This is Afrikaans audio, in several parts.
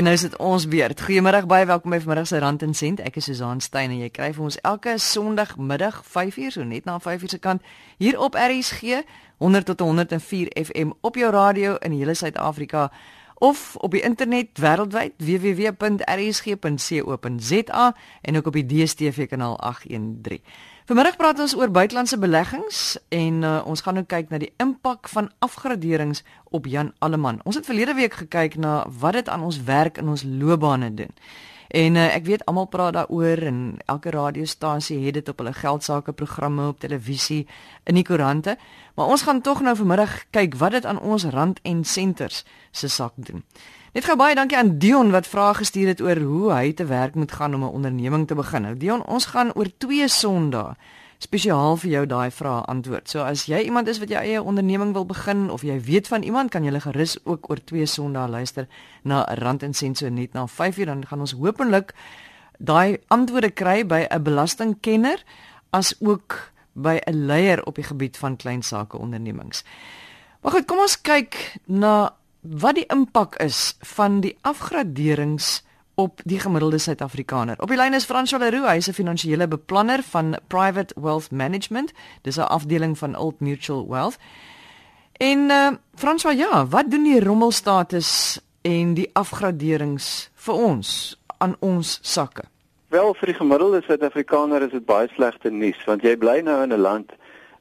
En nou is dit ons beurt. Goeiemôre baie welkom by vanmiddag se Rand en Sent. Ek is Susan Stein en jy kry vir ons elke Sondagmiddag 5uur so net na 5uur se kant hier op RSG 100 tot 104 FM op jou radio in hele Suid-Afrika of op die internet wêreldwyd www.rsg.co.za en ook op die DStv kanaal 813. Vanmiddag praat ons oor buitelandse beleggings en uh, ons gaan nou kyk na die impak van afgraderings op Jan Alleman. Ons het verlede week gekyk na wat dit aan ons werk in ons loopbane doen. En uh, ek weet almal praat daaroor en elke radiostasie het dit op hulle geldsaake programme op televisie in die koerante, maar ons gaan tog nou vanmiddag kyk wat dit aan ons rand en senters se sak doen. Net gou baie dankie aan Dion wat vrae gestuur het oor hoe hy te werk moet gaan om 'n onderneming te begin. Nou Dion, ons gaan oor 2 Sondae spesiaal vir jou daai vrae antwoord. So as jy iemand is wat jy eie onderneming wil begin of jy weet van iemand, kan jy gerus ook oor 2 Sondae luister na Rand en Sent so net na 5uur dan gaan ons hopelik daai antwoorde kry by 'n belastingkenner as ook by 'n leier op die gebied van klein sake ondernemings. Maar goed, kom ons kyk na wat die impak is van die afgraderings op die gemiddelde Suid-Afrikaner. Op die lyn is François Leroux, hy is 'n finansiële beplanner van Private Wealth Management. Dis 'n afdeling van Old Mutual Wealth. En uh François, ja, wat doen die rommelstatus en die afgraderings vir ons aan ons sakke? Wel, vir die gemiddelde Suid-Afrikaner is dit baie slegte nuus want jy bly nou in 'n land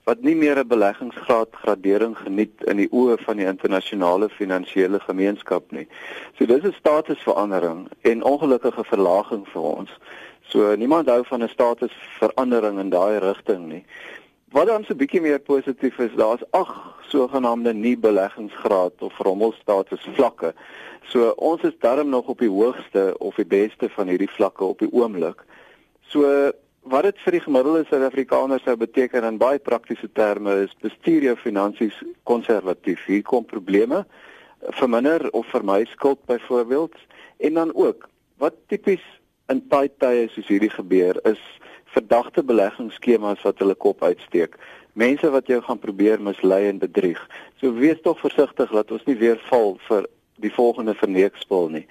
wat nie meer 'n beleggingsgraad gradering geniet in die oë van die internasionale finansiële gemeenskap nie. So dis 'n statusverandering en ongelukkige verlaging vir ons. So niemand hou van 'n statusverandering in daai rigting nie. Wat dan so 'n bietjie meer positief is, daar's ag sogenaamde nie beleggingsgraad of rommelstatus vlakke. So ons is darm nog op die hoogste of die beste van hierdie vlakke op die oomblik. So wat dit vir die gemiddelde Suid-Afrikaner sou beteken in baie praktiese terme is bestuur jou finansies konservatief. Hier kom probleme verminder of vermy skuld byvoorbeeld en dan ook wat tipies in tyd tye soos hierdie gebeur is verdagte beleggingsskemas wat hulle kop uitsteek. Mense wat jou gaan probeer mislei en bedrieg. So wees tog versigtig dat ons nie weer val vir die volgende verneekspel nie.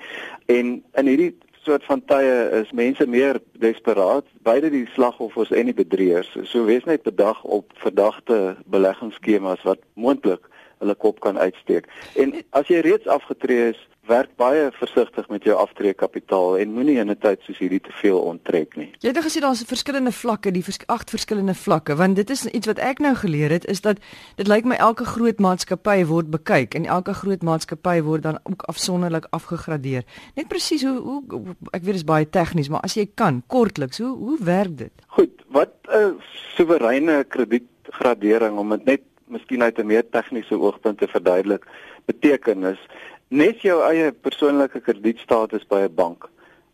En in hierdie soort van tye is mense meer desperaat, beide die slagoffers en die bedrieërs. So wees net bedag op verdagte beleggingsskemas wat moontlik hulle kop kan uitsteek. En as jy reeds afgetree is, werk baie versigtig met jou aftreekapitaal en moenie in 'n tyd soos hierdie te veel onttrek nie. Jy het nou gesê daar's verskillende vlakke, die vers agt verskillende vlakke, want dit is iets wat ek nou geleer het is dat dit lyk my elke groot maatskappy word bekyk en elke groot maatskappy word dan ook afsonderlik afgegradeer. Net presies hoe hoe ek weet dit is baie tegnies, maar as jy kan kortliks, hoe hoe werk dit? Goed, wat 'n soewereine kredietgradering om dit net miskien uit 'n meer tegniese oogpunt te verduidelik beteken is net jou eie persoonlike kredietstatus by 'n bank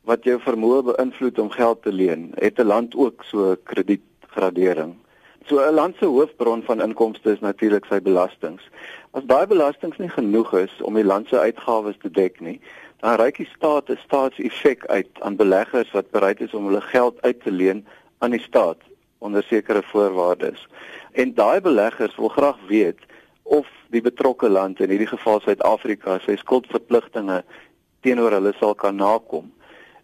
wat jou vermoë beïnvloed om geld te leen, het 'n land ook so kredietgradering. So 'n land se hoofbron van inkomste is natuurlik sy belastings. As daai belastings nie genoeg is om die land se uitgawes te dek nie, dan reik die staat 'n staatseffek uit aan beleggers wat bereid is om hulle geld uit te leen aan die staat onder sekere voorwaardes. En daai beleggers wil graag weet of die betrokke land in hierdie geval Suid-Afrika sy skuldverpligtinge teenoor hulle sal kan nakom.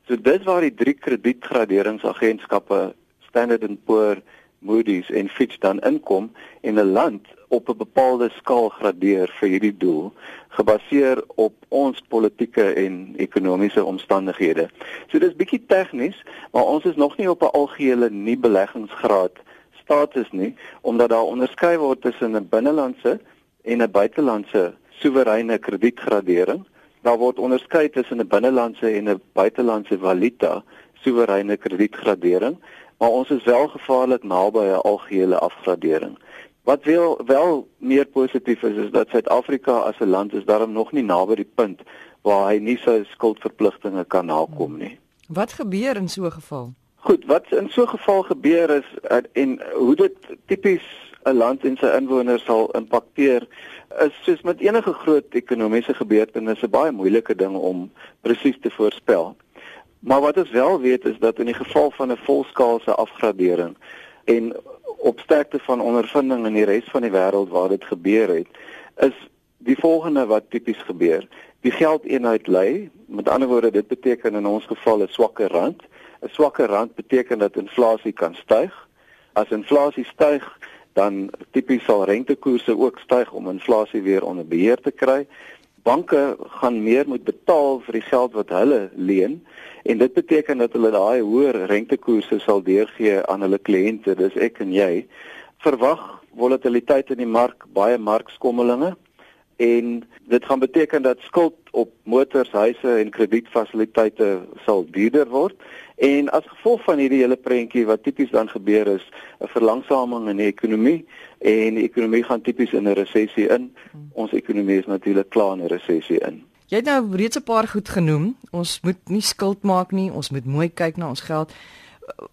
So dis waar die drie kredietgraderingsagentskappe Standard & Poor, Moody's en Fitch dan inkom en 'n land op 'n bepaalde skaal gradeer vir hierdie doel gebaseer op ons politieke en ekonomiese omstandighede. So dis bietjie tegnies, maar ons is nog nie op 'n algehele nie beleggingsgraad status nie omdat daar onderskei word tussen 'n binnelandse en 'n buitelandse soewereine kredietgradering. Daar word onderskei tussen 'n binnelandse en 'n buitelandse valuta soewereine kredietgradering, maar ons is wel gevaarlik naby 'n algehele afgradering. Wat wel wel meer positief is is dat Suid-Afrika as 'n land is daarom nog nie naby die punt waar hy nie sy skuldverpligtinge kan nakom nie. Wat gebeur in so 'n geval? Goed, wat in so 'n geval gebeur is en hoe dit tipies 'n land en sy inwoners sal impakteer is soos met enige groot ekonomiese gebeurtenisse baie moeilike ding om presies te voorspel. Maar wat ons wel weet is dat in die geval van 'n volskaalse afgradering en op sterkte van ondervinding in die res van die wêreld waar dit gebeur het, is die volgende wat tipies gebeur. Die geldeenheid lê Met ander woorde, dit beteken in ons geval 'n swakker rand. 'n Swakker rand beteken dat inflasie kan styg. As inflasie styg, dan tipies sal rentekoerse ook styg om inflasie weer onder beheer te kry. Banke gaan meer moet betaal vir die geld wat hulle leen en dit beteken dat hulle daai hoër rentekoerse sal deurgee aan hulle kliënte, dis ek en jy. Verwag volatiliteit in die mark, baie markskommelinge en dit gaan beteken dat skuld op motors, huise en kredietfasiliteite sal duurder word en as gevolg van hierdie hele prentjie wat tipies dan gebeur is 'n verlangsaming in die ekonomie en die ekonomie gaan tipies in 'n resessie in. Ons ekonomie is natuurlik klaar in 'n resessie in. Jy het nou reeds 'n paar goed genoem. Ons moet nie skuld maak nie. Ons moet mooi kyk na ons geld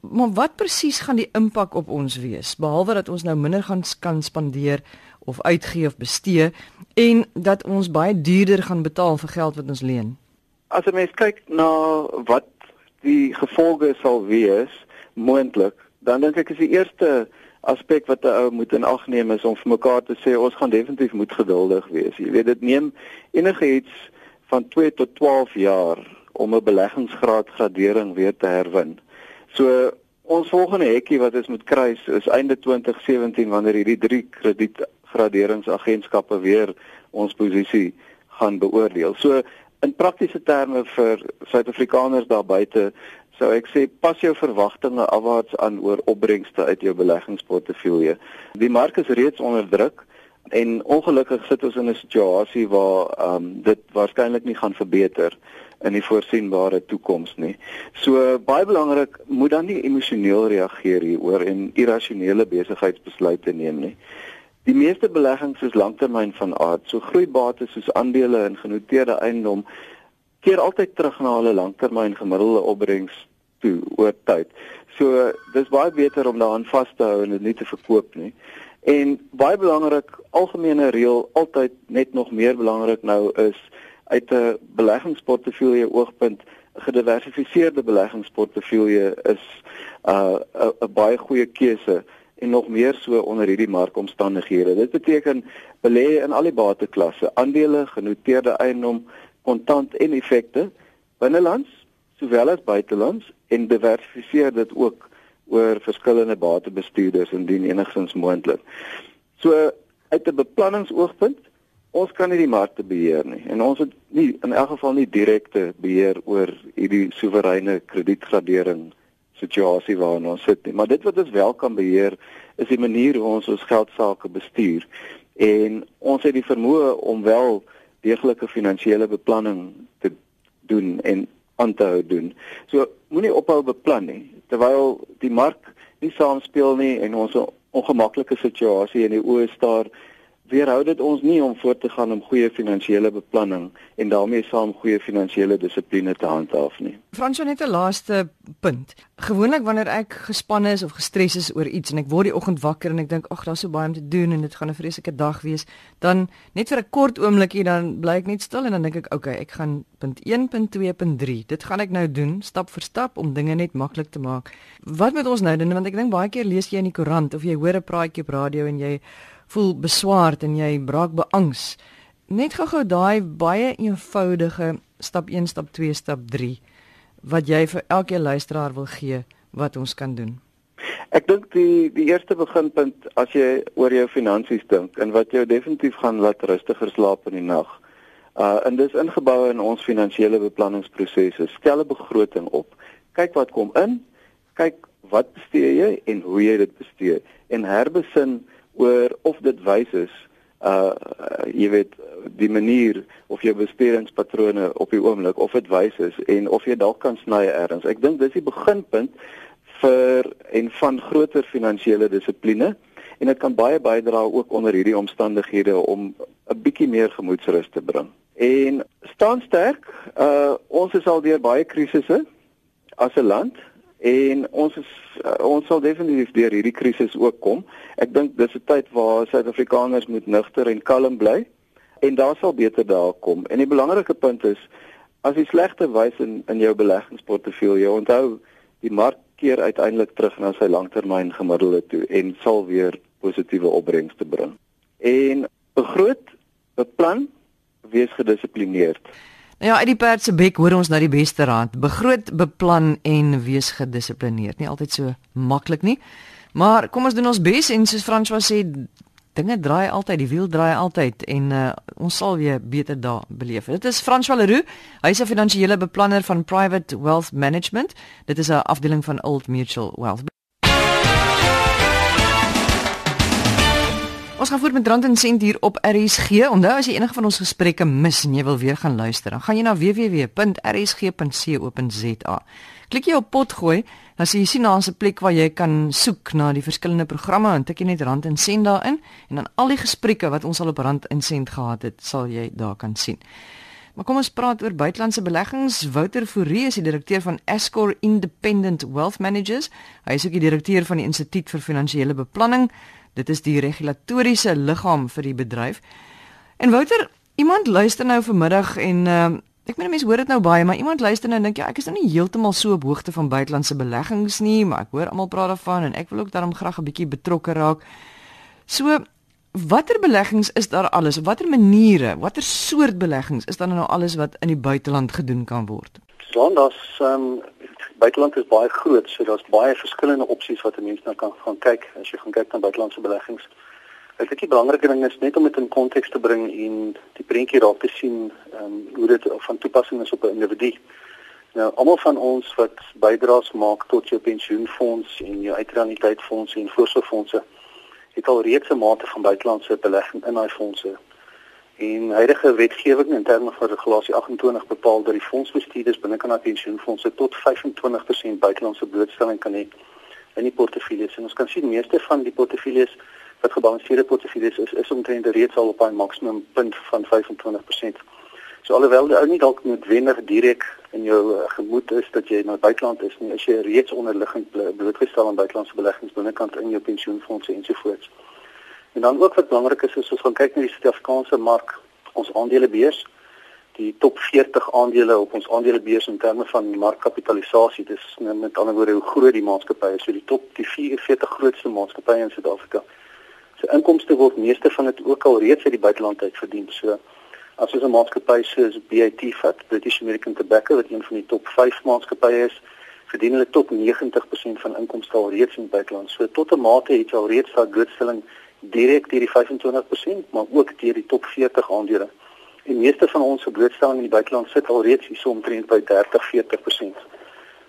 maar wat presies gaan die impak op ons wees behalwe dat ons nou minder gaan kan spandeer of uitgee of bestee en dat ons baie duurder gaan betaal vir geld wat ons leen. As 'n mens kyk na wat die gevolge sal wees moontlik, dan dink ek is die eerste aspek wat 'n ou moet in ag neem is om vir mekaar te sê ons gaan definitief moet geduldig wees. Jy weet dit neem enigiets van 2 tot 12 jaar om 'n beleggingsgraad gradering weer te herwin. So ons volgende hekkie wat ons moet kry is einde 2017 wanneer hierdie drie krediet graderingsagentskappe weer ons posisie gaan beoordeel. So in praktiese terme vir Suid-Afrikaners daar buite sou ek sê pas jou verwagtinge afwaarts aan oor opbrengste uit jou beleggingsportefeulje. Die mark is reeds onder druk en ongelukkig sit ons in 'n situasie waar ehm um, dit waarskynlik nie gaan verbeter in die voorsienbare toekoms nie. So baie belangrik, moet dan nie emosioneel reageer hieroor en irrasionele besigheidsbesluite neem nie. Die meeste beleggings is langtermyn van aard. So groeibates soos aandele en genoteerde eiendom keer altyd terug na hulle langtermyn gemiddelde opbrengs toe oor tyd. So dis baie beter om daaraan vas te hou en dit nie te verkoop nie. En baie belangrik, algemene reël altyd net nog meer belangrik nou is uit 'n beleggingsportefeulje oogpunt gediversifiseerde beleggingsportefeulje is 'n uh, 'n baie goeie keuse en nog meer so onder hierdie markomstandighede. Dit beteken belê in al die bateklasse, aandele, genoteerde eiendom, kontant en effekte binnelands sowel as buitelands en diversifiseer dit ook oor verskillende batebestuurders indien enigsins moontlik. So uit 'n beplanningsoogpunt, ons kan nie die markte beheer nie en ons het nie in elk geval nie direkte beheer oor hierdie soewereine kredietgradering situasie waarin ons sit nie. Maar dit wat ons wel kan beheer is die manier hoe ons ons geld sake bestuur. En ons het die vermoë om wel deeglike finansiële beplanning te doen en aan te hou doen. So moenie ophou beplan nie terwyl die mark nie saamspeel nie en ons 'n ongemaklike situasie in die oë staar weerhou dit ons nie om voort te gaan om goeie finansiële beplanning en daarmee saam goeie finansiële dissipline te handhaaf nie. Fransjo net 'n laaste punt. Gewoonlik wanneer ek gespanne is of gestres is oor iets en ek word die oggend wakker en ek dink ag daar's so baie om te doen en dit gaan 'n vreeslike dag wees, dan net vir 'n kort oomblikie dan bly ek net stil en dan dink ek okay, ek gaan punt 1, punt 2, punt 3. Dit gaan ek nou doen stap vir stap om dinge net maklik te maak. Wat moet ons nou doen want ek dink baie keer lees jy in die koerant of jy hoor 'n praatjie op radio en jy voel beswaard en jy braak beangs. Net gou-gou daai baie eenvoudige stap 1, stap 2, stap 3 wat jy vir elke luisteraar wil gee wat ons kan doen. Ek dink die die eerste beginpunt as jy oor jou finansies dink en wat jou definitief gaan laat rustiger slaap in die nag. Uh en dis ingebou in ons finansiële beplanningsprosesse. Stel 'n begroting op. Kyk wat kom in, kyk wat bestee jy en hoe jy dit bestee en herbesin oor of dit wys is uh jy weet die manier of jou bestedingspatrone op die oomblik of dit wys is en of jy dalk kan sny ergens. Ek dink dis die beginpunt vir en van groter finansiële dissipline en dit kan baie bydra ook onder hierdie omstandighede om 'n bietjie meer gemoedsrus te bring. En staan sterk. Uh ons is al deur baie krisisse as 'n land en ons is uh, ons sal definitief deur hierdie krisis ook kom. Ek dink dis 'n tyd waar Suid-Afrikaners moet nugter en kalm bly en daar sal beter dae kom. En die belangrike punt is as jy slegte wys in in jou beleggingsportefeulje, onthou die mark keer uiteindelik terug na sy langtermyn gemiddelde toe en sal weer positiewe opbrengste bring. En begroot, beplan, wees gedissiplineerd. Ja, uit die perd se bek hoor ons nou die beste raad. Begroot, beplan en wees gedissiplineerd. Nie altyd so maklik nie. Maar kom ons doen ons bes en soos François sê, dinge draai altyd, die wiel draai altyd en uh, ons sal weer beter dae beleef. Dit is François Leroux. Hy is 'n finansiële beplanner van Private Wealth Management. Dit is 'n afdeling van Old Mutual Wealth. Ons gaan voort met Rand en Sent hier op RSG. Onthou as jy enige van ons gesprekke mis en jy wil weer gaan luister, dan gaan jy na www.rsg.co.za. Klik jy op pot gooi, dan sien jy sien daar 'n plek waar jy kan soek na die verskillende programme en tik jy net Rand en Sent daarin en dan al die gesprekke wat ons al op Rand en Sent gehad het, sal jy daar kan sien. Maar kom ons praat oor buitelandse beleggings. Wouter Fourie is die direkteur van Escor Independent Wealth Managers. Hy is ook die direkteur van die Instituut vir Finansiële Beplanning. Dit is die regulatoriese liggaam vir die bedryf. En Wouter, iemand luister nou vanmiddag en uh, ek meen mense hoor dit nou baie, maar iemand luister nou en dink ja, ek is nou nie heeltemal so op hoogte van buitelandse beleggings nie, maar ek hoor almal praat daarvan en ek wil ook daarom graag 'n bietjie betrokke raak. So Watter beleggings is daar alles? Watter maniere, watter soort beleggings is dan nou alles wat in die buiteland gedoen kan word? Sondags ehm um, buiteland is baie groot, so daar's baie verskillende opsies wat 'n mens nou kan gaan kyk as jy gaan kyk na buitelandse beleggings. Ek dink die belangrike ding is net om dit in konteks te bring en die prentjie raak te sien ehm um, hoe dit van toepassing is op 'n individu. Nou almal van ons wat bydraes maak tot jou pensioenfonds en jou uitreuniteitsfondse en voorsorgfondse het al reeds 'n mate van buitelandse belegging in daai fondse En huidige wetgewing in terme van regulasie 28 bepaal dat die fondsbestuurders binne kan pensioenfonde tot 25% buitelandse blootstelling kan hê in die portefeuilles. En ons kan sien meeste van die portefeuilles wat gebalanseerde portefeuilles is, is omtrent reeds al op 'n maksimum punt van 25%. So alhoewel jy ou nie dalk noodwendig direk in jou uh, gemoed is dat jy na buiteland is nie, as jy reeds onderliggend blootgestel aan buitelandse beleggings binnekant in jou pensioenfonde ensovoorts. En dan ook wat belangrik is is ons gaan kyk na die Suid-Afrikaanse mark, ons aandelebeurs, die top 40 aandele op ons aandelebeurs in terme van markkapitalisasie. Dis nou met ander woorde hoe groot die maatskappy is, so die top die 44 grootste maatskappye in Suid-Afrika. So inkomste word meeste van dit ook al reeds uit die buiteland uit verdien. So as ons 'n maatskappy soos BAT vat, British American Tobacco wat een van die top 5 maatskappye is, verdien hulle tot 90% van inkomste al reeds in die buiteland. So tot 'n mate het jy al reeds daai blootstelling direk deur die 25%, maar ook deur die top 40 aandele. Die meeste van ons blootstelling in die buiteland sit al reeds hier so omtrent by 30-40%.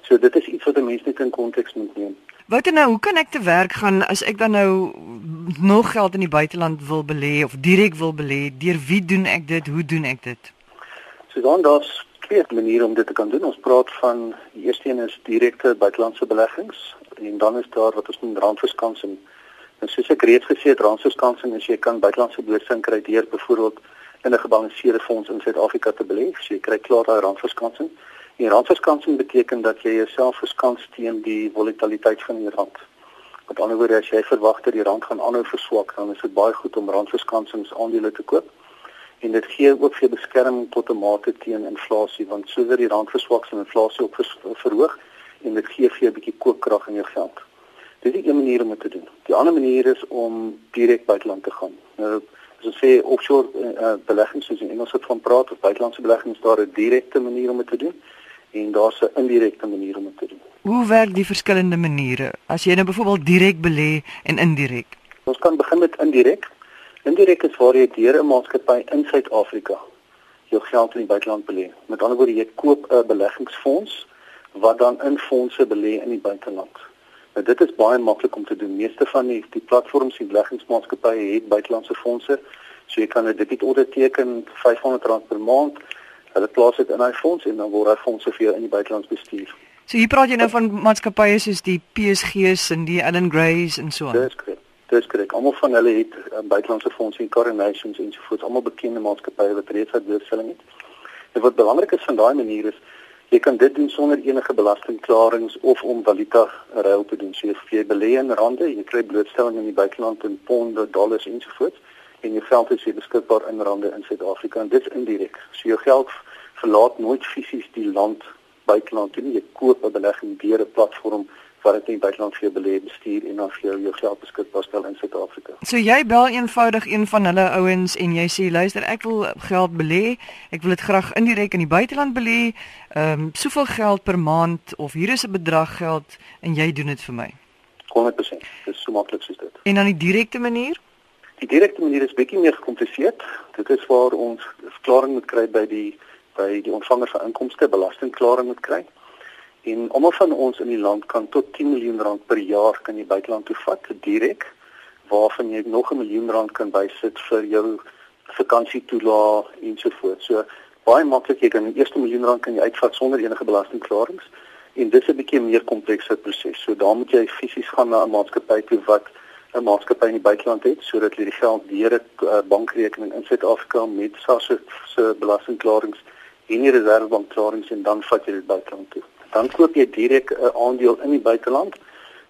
So dit is iets wat 'n mens net in konteks moet neem. Wat dan nou, hoe kan ek te werk gaan as ek dan nou nog geld in die buiteland wil belê of direk wil belê? Deur wie doen ek dit? Hoe doen ek dit? So dan daar's twee maniere om dit te kan doen. Ons praat van die eerste een is direkte buitelandse beleggings en dan is daar wat ons noem randverskansing. En soos ek reeds gesê het, randsoskansing is jy kan buitelandse blootstelling kry deur byvoorbeeld in 'n gebalanseerde fonds in Suid-Afrika te belê. So jy kry klaar daai randverskansing. En randverskansing beteken dat jy jouself verskans teen die volatiliteit van die rand. Met ander woorde, as jy verwag dat die rand gaan aanhou verswak, dan is dit baie goed om randverskansings aandele te koop. En dit gee ook vir beskerming tot 'n mate teen inflasie, want soos die rand verswak, sal inflasie ook verhoog en dit gee vir 'n bietjie koopkrag in jou geld. Dit is 'n manier om dit te doen. Die ander manier is om direk buiteland te gaan. Nou, as ons sê offshore uh, beleggings soos in Engels het van praat of buitelandse beleggings, daar 'n direkte manier om dit te doen en daar's 'n indirekte manier om dit te doen. Hoe werk die verskillende maniere? As jy nou byvoorbeeld direk belê en indirek. Ons kan begin met indirek. Indirek is waar jy deur 'n maatskappy in Suid-Afrika jou geld in die buiteland belê. Met ander woorde, jy koop 'n beleggingsfonds wat dan in fondse belê in die buiteland. Nou dit is baie maklik om te doen. Meeste van die die platforms en beleggingsmaatskappye het buitelandse fondse. So jy kan 'n debiet teken R500 per maand. Hulle plaas dit in 'n fonds en dan word daai fondse vir jou in die buiteland bestuur. So hier praat jy nou van maatskappye soos die PSG's en die Allan Gray's en so aan. Dis korrek. Dis korrek. Almal van hulle het um, buitelandse fondse en coronations en so voort. Almal bekende maatskappye wat reeds uit beursstelling het. En wat belangrik is van daai manier is Jy kan dit doen sonder enige belastingklarings of om valuta ruil te doen. So jy belê in rande, jy kry blootstelling in die buiteland in ponde, dollars ensovoorts en jou geld is beskikbaar in rande in Suid-Afrika en dit is indirek. So jou geld verlaat nooit fisies die land buiteland toe nie. Jy koop 'n belegging deur 'n platform wat dit in buiteland vir belê bestuur en dan vir jou jou geld beskikbaar stel in Suid-Afrika. So jy bel eenvoudig een van hulle ouens en jy sê luister ek wil geld belê, ek wil dit graag indirek in die buiteland belê, ehm um, soveel geld per maand of hier is 'n bedrag geld en jy doen dit vir my. 100%. Dit is so maklik soos dit. En dan die direkte manier? Die direkte manier is bietjie meer gekompliseer. Dit is waar ons verklaring moet kry by die by die ontvanger van inkomste belastingklaring moet kry. En almal van ons in die land kan tot 10 miljoen rand per jaar kan jy buiteland toe vat direk waarvan jy nog 'n miljoen rand kan bysit vir jou vakansietoelae ensovoorts. So baie maklik jy kan die eerste miljoen rand kan jy uitvat sonder enige belastingklarings en dit is 'n bietjie meer komplekse proses. So daar moet jy fisies gaan na 'n maatskappy toe wat 'n maatskappy in die buiteland het sodat jy die geld deur 'n uh, bankrekening in Suid-Afrika met SARS se belastingklarings en die reservebankklarings en dan vat jy dit buiteland toe dan koop jy direk 'n aandeel in die buiteland.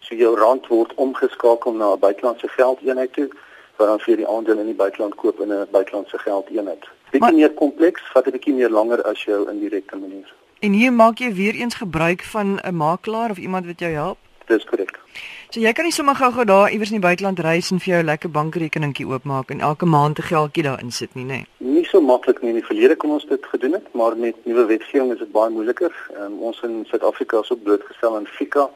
So jou rand word omgeskakel na 'n buitelandse geldeenheid toe, waar dan vir die aandeel in die buiteland koop in 'n buitelandse geldeenheid. Dit is meer kompleks, vat 'n bietjie meer langer as jou indirekte manier. En hier maak jy weer eens gebruik van 'n makelaar of iemand wat jou help? Dis korrek. So jy kan nie sommer gou-gou daar iewers in die buiteland reis en vir jou 'n lekker bankrekeningkie oopmaak en elke maand 'n geldjie daar insit nie, nê? Nee. Nie so maklik nie. In die verlede kon ons dit gedoen het, maar met nuwe wetgewing is dit baie moeiliker. Um, ons in Suid-Afrika is ook blootgestel aan FICA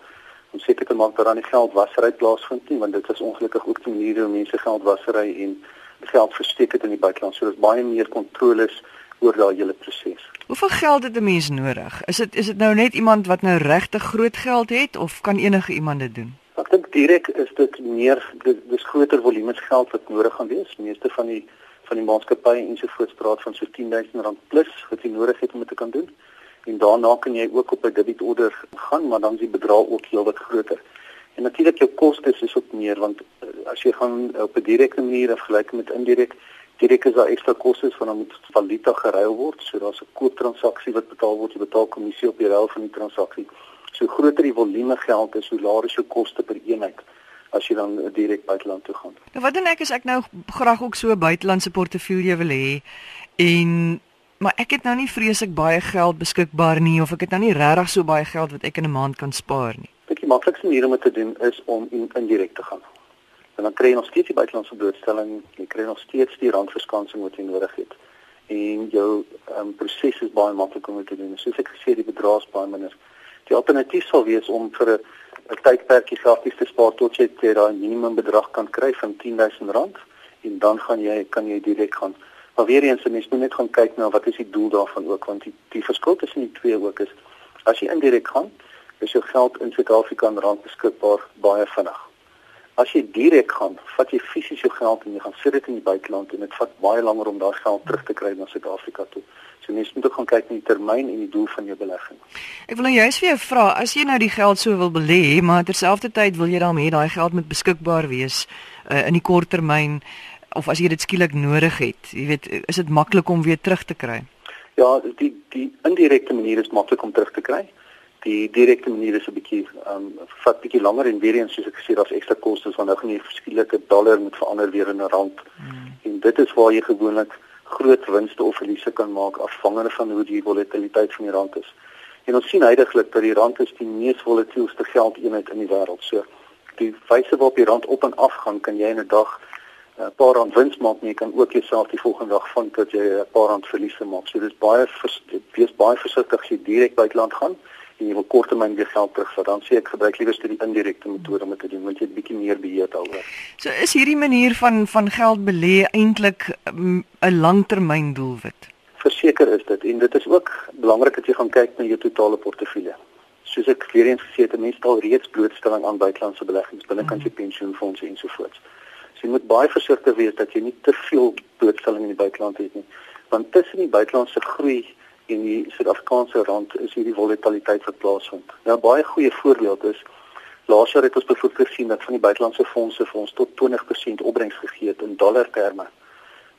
om seker te maak dat daar nie geldwasery plaasvind nie, want dit is ongelukkig ook 'n manier hoe mense geldwasery en geld versteek het in die buiteland. So daar's baie meer kontroles oor daai hele proses. Hoeveel geld het 'n mens nodig? Is dit is dit nou net iemand wat nou regtig groot geld het of kan enige iemand dit doen? Ek dink direk is dit meer dis, dis groter volumes geld wat nodig gaan wees. Meeste van die van die maatskappye ensovoorts praat van so 10000 rand plus wat jy nodig het om dit te kan doen. En daarna kan jy ook op 'n debietorder gaan, maar dan is die bedrag ook heelwat groter. En natuurlik jou kostes is ook meer want eh, as jy gaan op 'n direkte manier vergelyk met indirek, direk is daar ekstra kostes van dan moet valuta geruil word, so daar's 'n kooptransaksie wat betaal word, jy betaal kommissie op die ruil van die transaksie. So groter die volume geld is, hoe laer is jou koste per eenheid as jy dan direk buiteland toe gaan. Nou wat doen ek as ek nou graag ook so 'n buitelandse portefeulje wil hê en maar ek het nou nie vreeslik baie geld beskikbaar nie of ek het nou nie regtig so baie geld wat ek in 'n maand kan spaar nie. Ek dink die maklikste manier om dit te doen is om in indirek te gaan. En dan kry jy nog steeds die buitelandse blootstelling, jy kry nog steeds die randverskansing wat jy nodig het. En jou um, proses is baie maklik om te doen. Soos ek gesê die bedrag is baie minder. Die alternatief sal wees om vir 'n 'n tydperkie gratis te spaar tot jy daai minimum bedrag kan kry van R10000 en dan gaan jy kan jy direk gaan. Maar weer eens, mens moet net gaan kyk na wat is die doel daarvan ook want die die verskil tussen die twee ook is as jy indirek gaan, is jou geld in Suid-Afrika in rand beskikbaar baie vinnig. As jy direk gaan, vat jy fisies jou geld en jy gaan sit dit in die buiteland en dit vat baie langer om daai geld terug te kry na Suid-Afrika toe. So mens moet ook gaan kyk na die termyn en die doel van jou belegging. Ek wil nou juist vir jou vra, as jy nou die geld so wil belê, maar terselfdertyd wil jy dan hê daai geld moet beskikbaar wees uh, in die kort termyn of as jy dit skielik nodig het, jy weet, is dit maklik om weer terug te kry? Ja, die die indirekte manier is maklik om terug te kry. Die direkte manier is 'n bietjie um, vat bietjie langer en weer eens soos ek gesê daar's ekstra kostes want nou gaan jy verskillike dollar moet verander weer in 'n rand. Hmm. En dit is waar jy gewoonlik groot winste of verliese kan maak afhangende van hoe die volatiliteit van die rand is. En ons sien heidaglik dat die rand is die mees volatielste geldeenheid in die wêreld. So die wyse waarop die rand op en af gaan, kan jy in 'n dag 'n paar rand wins maak, maar jy kan ook jouself die volgende dag vind dat jy 'n paar rand verliese maak. So dis baie wees baie versigtig as jy direk buiteland gaan en jy wil korttermyn weer geld terugvat, dan sê ek gebruik liewer die indirekte metode om dit te doen want jy het bietjie meer beheer daaroor. So is hierdie manier van van geld belê eintlik 'n um, langtermyn doelwit. Verseker is dit en dit is ook belangrik dat jy gaan kyk na jou totale portefeulje. Soos ek weer eens gesê het, mense al reeds blootstelling aan buitelandse beleggings binnekant mm. jou pensioenfonde en so voort. So jy moet baie versigtig wees dat jy nie te veel blootstelling in die buiteland het nie. Want tussen die buitelandse groei en die Suid-Afrikaanse rand is hierdie volatiliteit wat plaasvind. Nou baie goeie voorbeeld is laas jaar het ons byvoorbeeld gesien dat van die buitelandse fondse vir ons tot 20% opbrengs gegee het in dollar terme.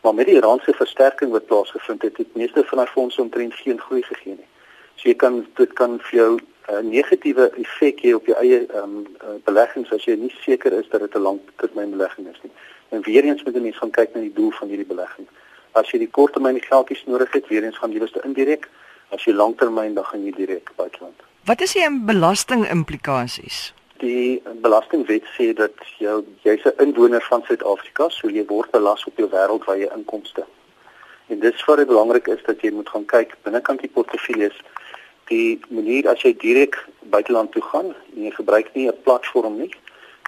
Maar met die rand se versterking wat plaasgevind het, het meeste van daai fondse omtrent geen groei gegee nie. So jy kan dit kan vir jou 'n uh, negatiewe effek hê op jou eie ehm um, uh, beleggings as jy nie seker is dat dit 'n langtermynbelegging is nie. En weer eens moet jy mens gaan kyk na die doel van hierdie belegging. As jy die korttermyn geldjies nodig het, weer eens gaan jy dus indirek. As jy langtermyn dan gaan jy direk buiteland. Wat is die belasting implikasies? Die belastingwet sê dat jou jy's 'n inwoner van Suid-Afrika, so jy word belas op jou wêreldwye inkomste. En dis vir dit belangrik is dat jy moet gaan kyk binnekant die portefeuilles die manier as jy direk buiteland toe gaan en jy gebruik nie 'n platform nie,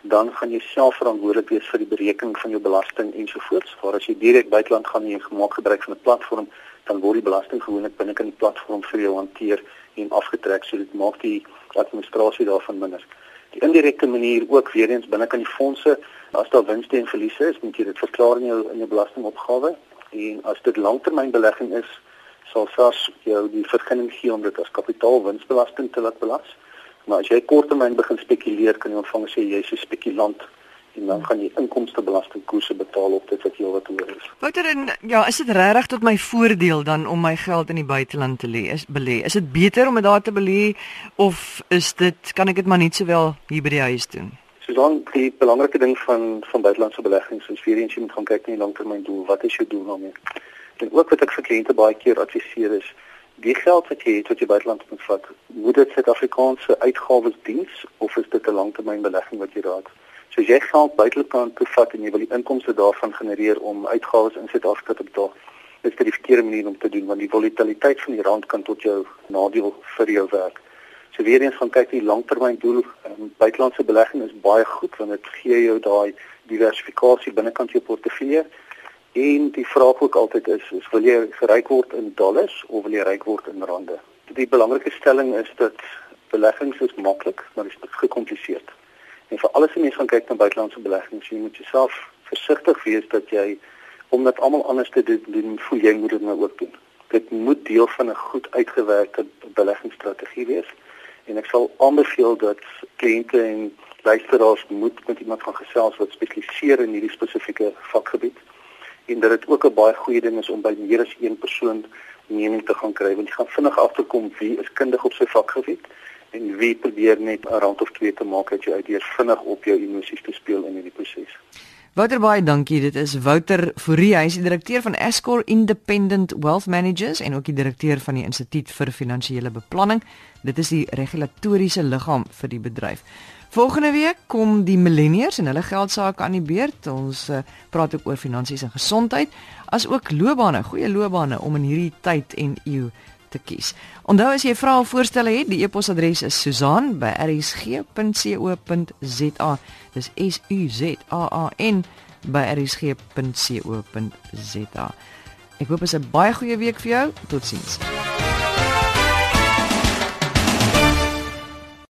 dan gaan jy self verantwoordelik wees vir die berekening van jou belasting ensovoorts. Maar as jy direk buiteland gaan en jy gemaak gebruik van 'n platform, dan word die belasting gewoonlik binnekant die platform vir jou hanteer en afgetrek, so dit maak die administrasie daarvan minder. Die indirekte manier ook weer eens binnekant die fondse, as daar winste en verliese is, moet jy dit verklaar in jou in jou belastingopgawe en as dit langtermynbelegging is, sal SARS jou die vergunning gee om dit as kapitaalwinsbelasting te laat belas. Maar as jy korttermyn begin spekuleer, kan jy ontvang sê jy's 'n spekulant en dan gaan jy inkomstebelastingkoerse betaal op dit wat jy wat oor is. Wouter en ja, is dit regtig tot my voordeel dan om my geld in die buiteland te lê? Is belê? Is dit beter om dit daar te belê of is dit kan ek dit maar net sowel hier by die huis doen? So dan die belangrike ding van van buitelandse beleggings is weer eens jy moet gaan kyk na die langtermyndoel. Wat is jou doel daarmee? En ook wat ek vir kliënte baie keer adviseer is die geld wat jy het wat jy buiteland moet vat, moet dit Suid-Afrikaanse uitgawes diens of is dit 'n langtermynbelegging wat jy raak? So as jy geld buiteland toe vat en jy wil die inkomste daarvan genereer om uitgawes in Suid-Afrika te betaal, is dit die verkeerde manier om te doen want die volatiliteit van die rand kan tot jou nadeel vir jou werk. So weer eens van kyk die langtermyndoel, um, buitelandse belegging is baie goed want dit gee jou daai diversifikasie binnekant jou portefeulje En die vraag ook altyd is, is wil jy ryk word in dollars of wil jy ryk word in rande? Die belangrike stelling is dat beleggings is maklik, maar dit is gekompliseerd. En vir alles wat mense gaan kyk na buitelandse beleggings, jy moet jouself versigtig wees dat jy omdat almal anders te doen, voel jy moet dit nou ook doen. Dit moet deel van 'n goed uitgewerkte beleggingsstrategie wees. En ek sal aanbeveel dat kliënte en luisteraars moet met iemand gaan gesels wat spesialiseer in hierdie spesifieke vakgebied en dat dit ook 'n baie goeie ding is om by meer as een persoon mening te gaan kry want jy gaan vinnig agterkom wie is kundig op sy vakgebied en wie probeer net 'n rand of twee te maak uit jou uitdeur vinnig op jou emosies te speel in hierdie proses. Wouter baie dankie. Dit is Wouter Fourie, hy is die direkteur van Escor Independent Wealth Managers en ook die direkteur van die Instituut vir Finansiële Beplanning. Dit is die regulatoriese liggaam vir die bedryf. Volgende week kom die millennials en hulle geld sake aan die beurt. Ons uh, praat ook oor finansies en gesondheid, as ook loopbane, goeie loopbane om in hierdie tyd en eeu te kies. Onthou as jy vrae of voorstelle het, die e-posadres is susan@rsg.co.za. Dis S U Z A A N by rsg.co.za. Ek hoop dit is 'n baie goeie week vir jou. Totsiens.